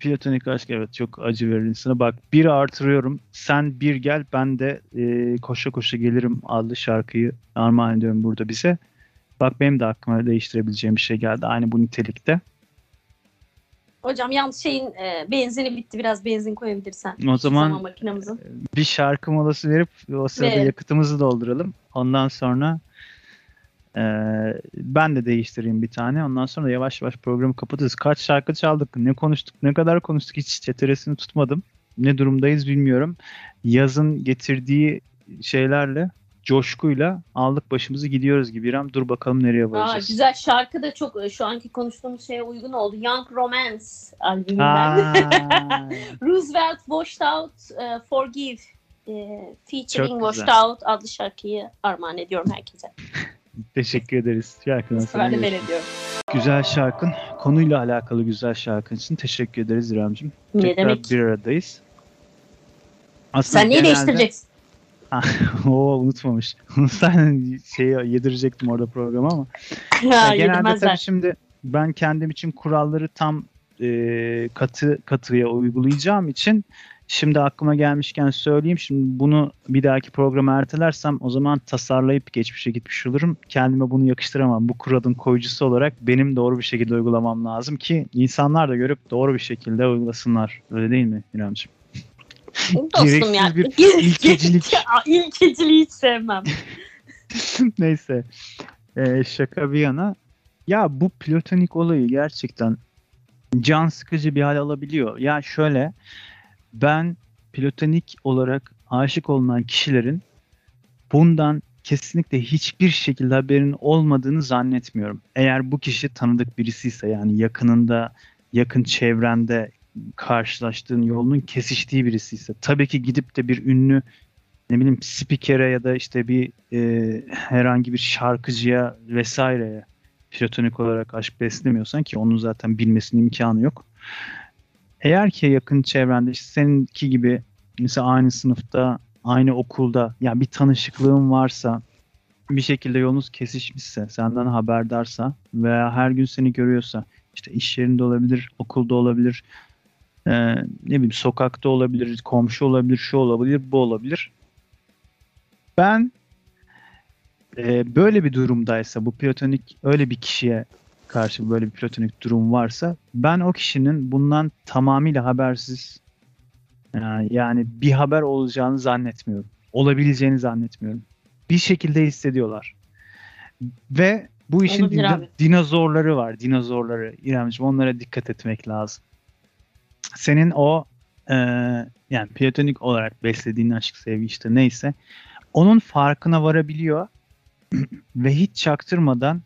Speaker 1: platonik aşk evet çok acı verir insana. Bak bir artırıyorum. Sen bir gel ben de e, koşa koşa gelirim adlı şarkıyı armağan ediyorum burada bize. Bak benim de aklıma değiştirebileceğim bir şey geldi. Aynı bu nitelikte.
Speaker 2: Hocam yalnız şeyin e, benzini bitti. Biraz benzin koyabilirsen.
Speaker 1: O zaman
Speaker 2: Zaman makinamızın.
Speaker 1: bir şarkı molası verip o sırada
Speaker 2: Ve-
Speaker 1: yakıtımızı dolduralım. Ondan sonra e, ben de değiştireyim bir tane. Ondan sonra yavaş yavaş programı kapatırız. Kaç şarkı çaldık, ne konuştuk, ne kadar konuştuk hiç çeteresini tutmadım. Ne durumdayız bilmiyorum. Yazın getirdiği şeylerle, coşkuyla aldık başımızı gidiyoruz gibi. İrem dur bakalım nereye
Speaker 2: Aa,
Speaker 1: varacağız.
Speaker 2: güzel şarkı da çok e, şu anki konuştuğumuz şeye uygun oldu. Young Romance albümünden.
Speaker 1: Aa,
Speaker 2: Roosevelt Washed Out e, Forgive e, featuring. Washed Out adlı şarkıyı armağan ediyorum herkese.
Speaker 1: teşekkür ederiz.
Speaker 2: De ben ediyorum.
Speaker 1: Güzel şarkın konuyla alakalı güzel şarkın için teşekkür ederiz İremciğim.
Speaker 2: Ne
Speaker 1: Tekrar
Speaker 2: demek?
Speaker 1: bir aradayız. Aslında
Speaker 2: Sen neyi
Speaker 1: genelde-
Speaker 2: değiştireceksin?
Speaker 1: Oo unutmamış. Sen şeyi yedirecektim orada programı ama. Ya genelde
Speaker 2: yedirmezler.
Speaker 1: tabii şimdi ben kendim için kuralları tam e, katı katıya uygulayacağım için şimdi aklıma gelmişken söyleyeyim. Şimdi bunu bir dahaki programa ertelersem o zaman tasarlayıp geçmişe gitmiş olurum. Kendime bunu yakıştıramam. Bu kuralın koyucusu olarak benim doğru bir şekilde uygulamam lazım ki insanlar da görüp doğru bir şekilde uygulasınlar. Öyle değil mi İremciğim?
Speaker 2: Dostum
Speaker 1: gereksiz bir ilkecilik.
Speaker 2: İlkeciliği hiç sevmem.
Speaker 1: Neyse. Ee, şaka bir yana. Ya bu platonik olayı gerçekten can sıkıcı bir hal alabiliyor. Ya şöyle ben platonik olarak aşık olunan kişilerin bundan kesinlikle hiçbir şekilde haberinin olmadığını zannetmiyorum. Eğer bu kişi tanıdık birisi ise yani yakınında, yakın çevrende karşılaştığın yolunun kesiştiği birisi ise tabii ki gidip de bir ünlü ne bileyim spikere ya da işte bir e, herhangi bir şarkıcıya vesaireye platonik olarak aşk beslemiyorsan ki onun zaten bilmesinin imkanı yok. Eğer ki yakın çevrende işte seninki gibi mesela aynı sınıfta, aynı okulda yani bir tanışıklığın varsa bir şekilde yolunuz kesişmişse, senden haberdarsa veya her gün seni görüyorsa işte iş yerinde olabilir, okulda olabilir, e, ne bileyim sokakta olabilir, komşu olabilir, şu olabilir, bu olabilir. Ben e, böyle bir durumdaysa bu platonik öyle bir kişiye karşı böyle bir platonik durum varsa ben o kişinin bundan tamamıyla habersiz e, yani bir haber olacağını zannetmiyorum. Olabileceğini zannetmiyorum. Bir şekilde hissediyorlar. Ve bu işin
Speaker 2: abi.
Speaker 1: dinozorları var. Dinozorları. İremciğim onlara dikkat etmek lazım. Senin o e, yani platonik olarak beslediğin aşk sevgi işte neyse onun farkına varabiliyor ve hiç çaktırmadan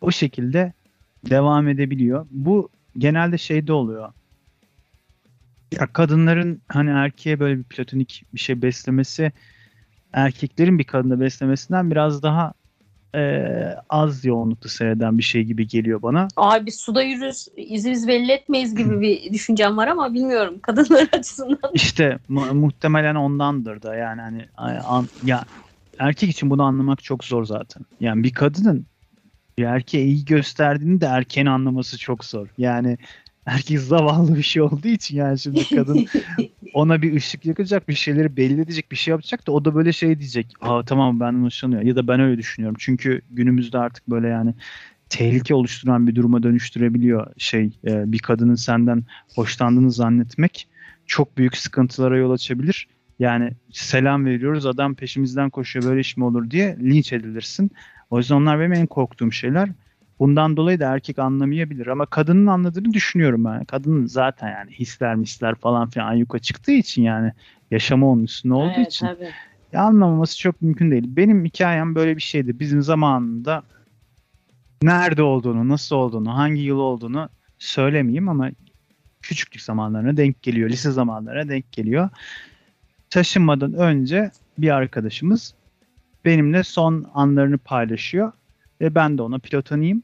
Speaker 1: o şekilde devam edebiliyor. Bu genelde şeyde oluyor. Ya kadınların hani erkeğe böyle bir platonik bir şey beslemesi erkeklerin bir kadına beslemesinden biraz daha eee, az yoğunlukta seyreden bir şey gibi geliyor bana.
Speaker 2: Abi suda yürürüz, izimiz belli etmeyiz gibi bir düşüncem var ama bilmiyorum kadınlar açısından.
Speaker 1: İşte mu- muhtemelen ondandır da yani hani an- ya erkek için bunu anlamak çok zor zaten. Yani bir kadının bir erkeğe iyi gösterdiğini de erkeğin anlaması çok zor. Yani erkek zavallı bir şey olduğu için yani şimdi kadın ona bir ışık yakacak, bir şeyleri belli edecek, bir şey yapacak da o da böyle şey diyecek. Aa tamam benden hoşlanıyor ya da ben öyle düşünüyorum. Çünkü günümüzde artık böyle yani tehlike oluşturan bir duruma dönüştürebiliyor şey e, bir kadının senden hoşlandığını zannetmek çok büyük sıkıntılara yol açabilir. Yani selam veriyoruz adam peşimizden koşuyor böyle iş mi olur diye linç edilirsin. O yüzden onlar benim en korktuğum şeyler. Bundan dolayı da erkek anlamayabilir ama kadının anladığını düşünüyorum ben. Kadının zaten yani hisler misler falan filan ayyuka çıktığı için yani yaşamı onun üstünde olduğu
Speaker 2: Evet,
Speaker 1: için
Speaker 2: tabii.
Speaker 1: ya anlamaması çok mümkün değil. Benim hikayem böyle bir şeydi. Bizim zamanında nerede olduğunu, nasıl olduğunu, hangi yıl olduğunu söylemeyeyim ama küçüklük zamanlarına denk geliyor. Lise zamanlarına denk geliyor. Taşınmadan önce bir arkadaşımız benimle son anlarını paylaşıyor ve ben de ona platoniyim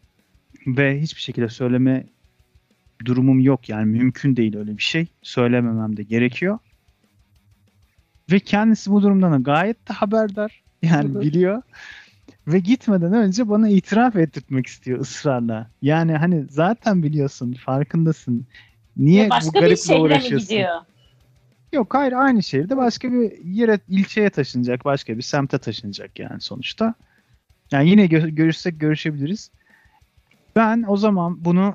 Speaker 1: ve hiçbir şekilde söyleme durumum yok yani mümkün değil öyle bir şey. Söylememem de gerekiyor. Ve kendisi bu durumdan da gayet de haberdar. Yani biliyor. Ve gitmeden önce bana itiraf ettirtmek istiyor ısrarla. Yani hani zaten biliyorsun, farkındasın. Niye bu
Speaker 2: Başka bir
Speaker 1: gariple uğraşıyorsun?
Speaker 2: gidiyor?
Speaker 1: Yok hayır aynı şehirde başka bir yere ilçeye taşınacak başka bir semte taşınacak yani sonuçta. Yani yine gö- görüşsek görüşebiliriz. Ben o zaman bunu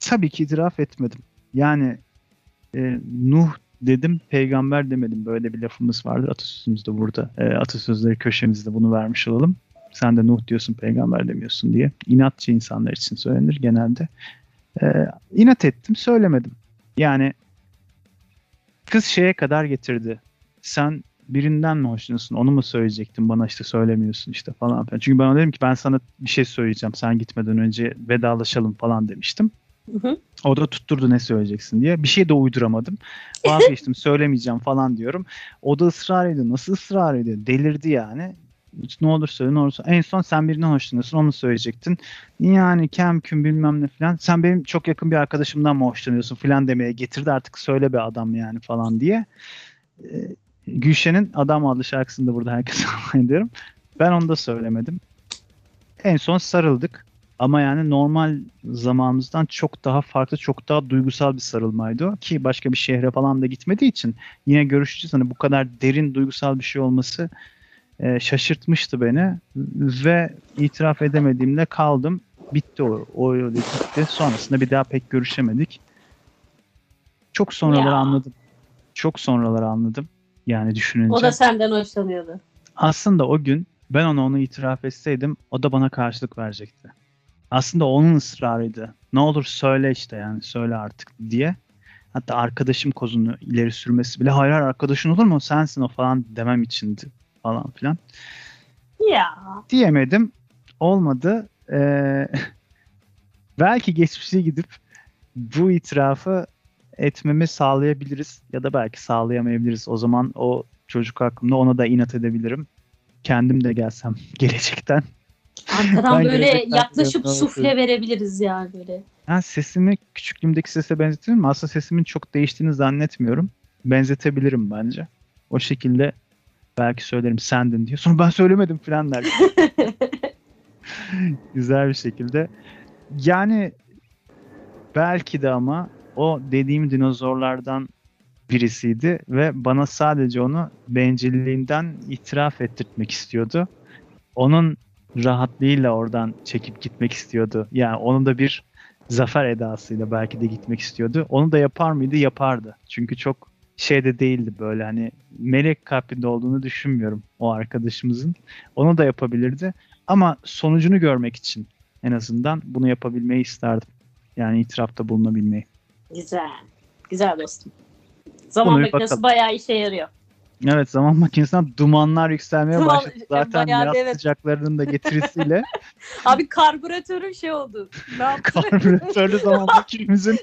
Speaker 1: tabii ki itiraf etmedim. Yani e, Nuh dedim peygamber demedim. Böyle bir lafımız vardır atasözümüzde burada. E, atasözleri köşemizde bunu vermiş olalım. Sen de Nuh diyorsun peygamber demiyorsun diye. İnatçı insanlar için söylenir genelde. E, inat ettim söylemedim. Yani kız şeye kadar getirdi. Sen birinden mi hoşlanıyorsun? Onu mu söyleyecektin? Bana işte söylemiyorsun işte falan filan. Çünkü ben ona dedim ki ben sana bir şey söyleyeceğim. Sen gitmeden önce vedalaşalım falan demiştim.
Speaker 2: Hı hı.
Speaker 1: O da tutturdu ne söyleyeceksin diye. Bir şey de uyduramadım. Vazgeçtim söylemeyeceğim falan diyorum. O da ısrar ediyor. Nasıl ısrar ediyor? Delirdi yani. Ne olur söyle ne olursa. En son sen birinden hoşlanıyorsun onu söyleyecektin. Yani kem küm bilmem ne falan. Sen benim çok yakın bir arkadaşımdan mı hoşlanıyorsun falan demeye getirdi artık söyle be adam yani falan diye. Ee, Gülşen'in Adam adlı şarkısını da burada herkese ediyorum. Ben onu da söylemedim. En son sarıldık. Ama yani normal zamanımızdan çok daha farklı, çok daha duygusal bir sarılmaydı o. Ki başka bir şehre falan da gitmediği için yine görüşeceğiz. Hani bu kadar derin duygusal bir şey olması e, şaşırtmıştı beni. Ve itiraf edemediğimde kaldım. Bitti o. O öyle gitti. Sonrasında bir daha pek görüşemedik. Çok sonraları
Speaker 2: Ya.
Speaker 1: anladım. Çok sonraları anladım. Yani düşününce.
Speaker 2: O da senden hoşlanıyordu.
Speaker 1: Aslında o gün ben ona onu itiraf etseydim o da bana karşılık verecekti. Aslında onun ısrarıydı. Ne olur söyle işte yani söyle artık diye. Hatta arkadaşım kozunu ileri sürmesi bile hayır hayır arkadaşın olur mu sensin o falan demem içindi falan filan.
Speaker 2: Ya.
Speaker 1: Diyemedim. Olmadı. Ee, belki geçmişe gidip bu itirafı etmemi sağlayabiliriz ya da belki sağlayamayabiliriz. O zaman o çocuk hakkında ona da inat edebilirim. Kendim de gelsem gelecekten.
Speaker 2: Arkadan böyle
Speaker 1: gelecekten
Speaker 2: yaklaşıp
Speaker 1: diyorum,
Speaker 2: sufle verebiliriz yani böyle.
Speaker 1: Ha, sesimi küçüklüğümdeki sese benzetiyorum mi? Aslında sesimin çok değiştiğini zannetmiyorum. Benzetebilirim bence. O şekilde belki söylerim sendin diye. Sonra ben söylemedim falan der. Güzel bir şekilde. Yani belki de ama o dediğim dinozorlardan birisiydi ve bana sadece onu bencilliğinden itiraf ettirtmek istiyordu. Onun rahatlığıyla oradan çekip gitmek istiyordu. Yani onu da bir zafer edasıyla belki de gitmek istiyordu. Onu da yapar mıydı? Yapardı. Çünkü çok şeyde değildi böyle hani melek kalbinde olduğunu düşünmüyorum o arkadaşımızın. Onu da yapabilirdi. Ama sonucunu görmek için en azından bunu yapabilmeyi isterdim. Yani itirafta bulunabilmeyi.
Speaker 2: Güzel. Güzel dostum. Zaman
Speaker 1: Bunu
Speaker 2: makinesi bayağı işe yarıyor.
Speaker 1: Evet zaman makinesinden dumanlar yükselmeye
Speaker 2: Duman-
Speaker 1: başladı. Zaten
Speaker 2: bayağı
Speaker 1: yaz
Speaker 2: evet.
Speaker 1: sıcaklarının da getirisiyle
Speaker 2: Abi karbüratörüm şey oldu. Ne yaptı?
Speaker 1: karbüratörlü zaman makinemizin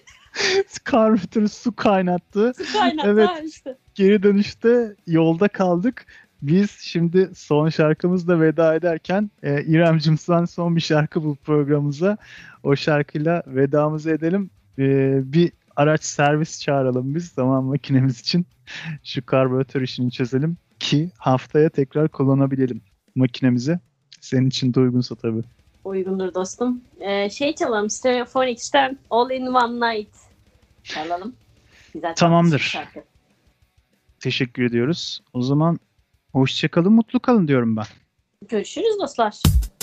Speaker 1: karbüratörü su kaynattı.
Speaker 2: Su kaynattı
Speaker 1: Evet.
Speaker 2: işte.
Speaker 1: Geri dönüşte yolda kaldık. Biz şimdi son şarkımızla veda ederken e, İremcim sen son bir şarkı bul programımıza. O şarkıyla vedamızı edelim. E, bir araç servis çağıralım biz zaman makinemiz için. Şu karbüratör işini çözelim ki haftaya tekrar kullanabilelim makinemizi. Senin için de uygunsa tabii.
Speaker 2: Uygundur dostum. Ee, şey çalalım. Stereophonics'ten All in One Night çalalım. Güzel
Speaker 1: Tamamdır. Teşekkür ediyoruz. O zaman hoşçakalın, mutlu kalın diyorum ben.
Speaker 2: Görüşürüz dostlar.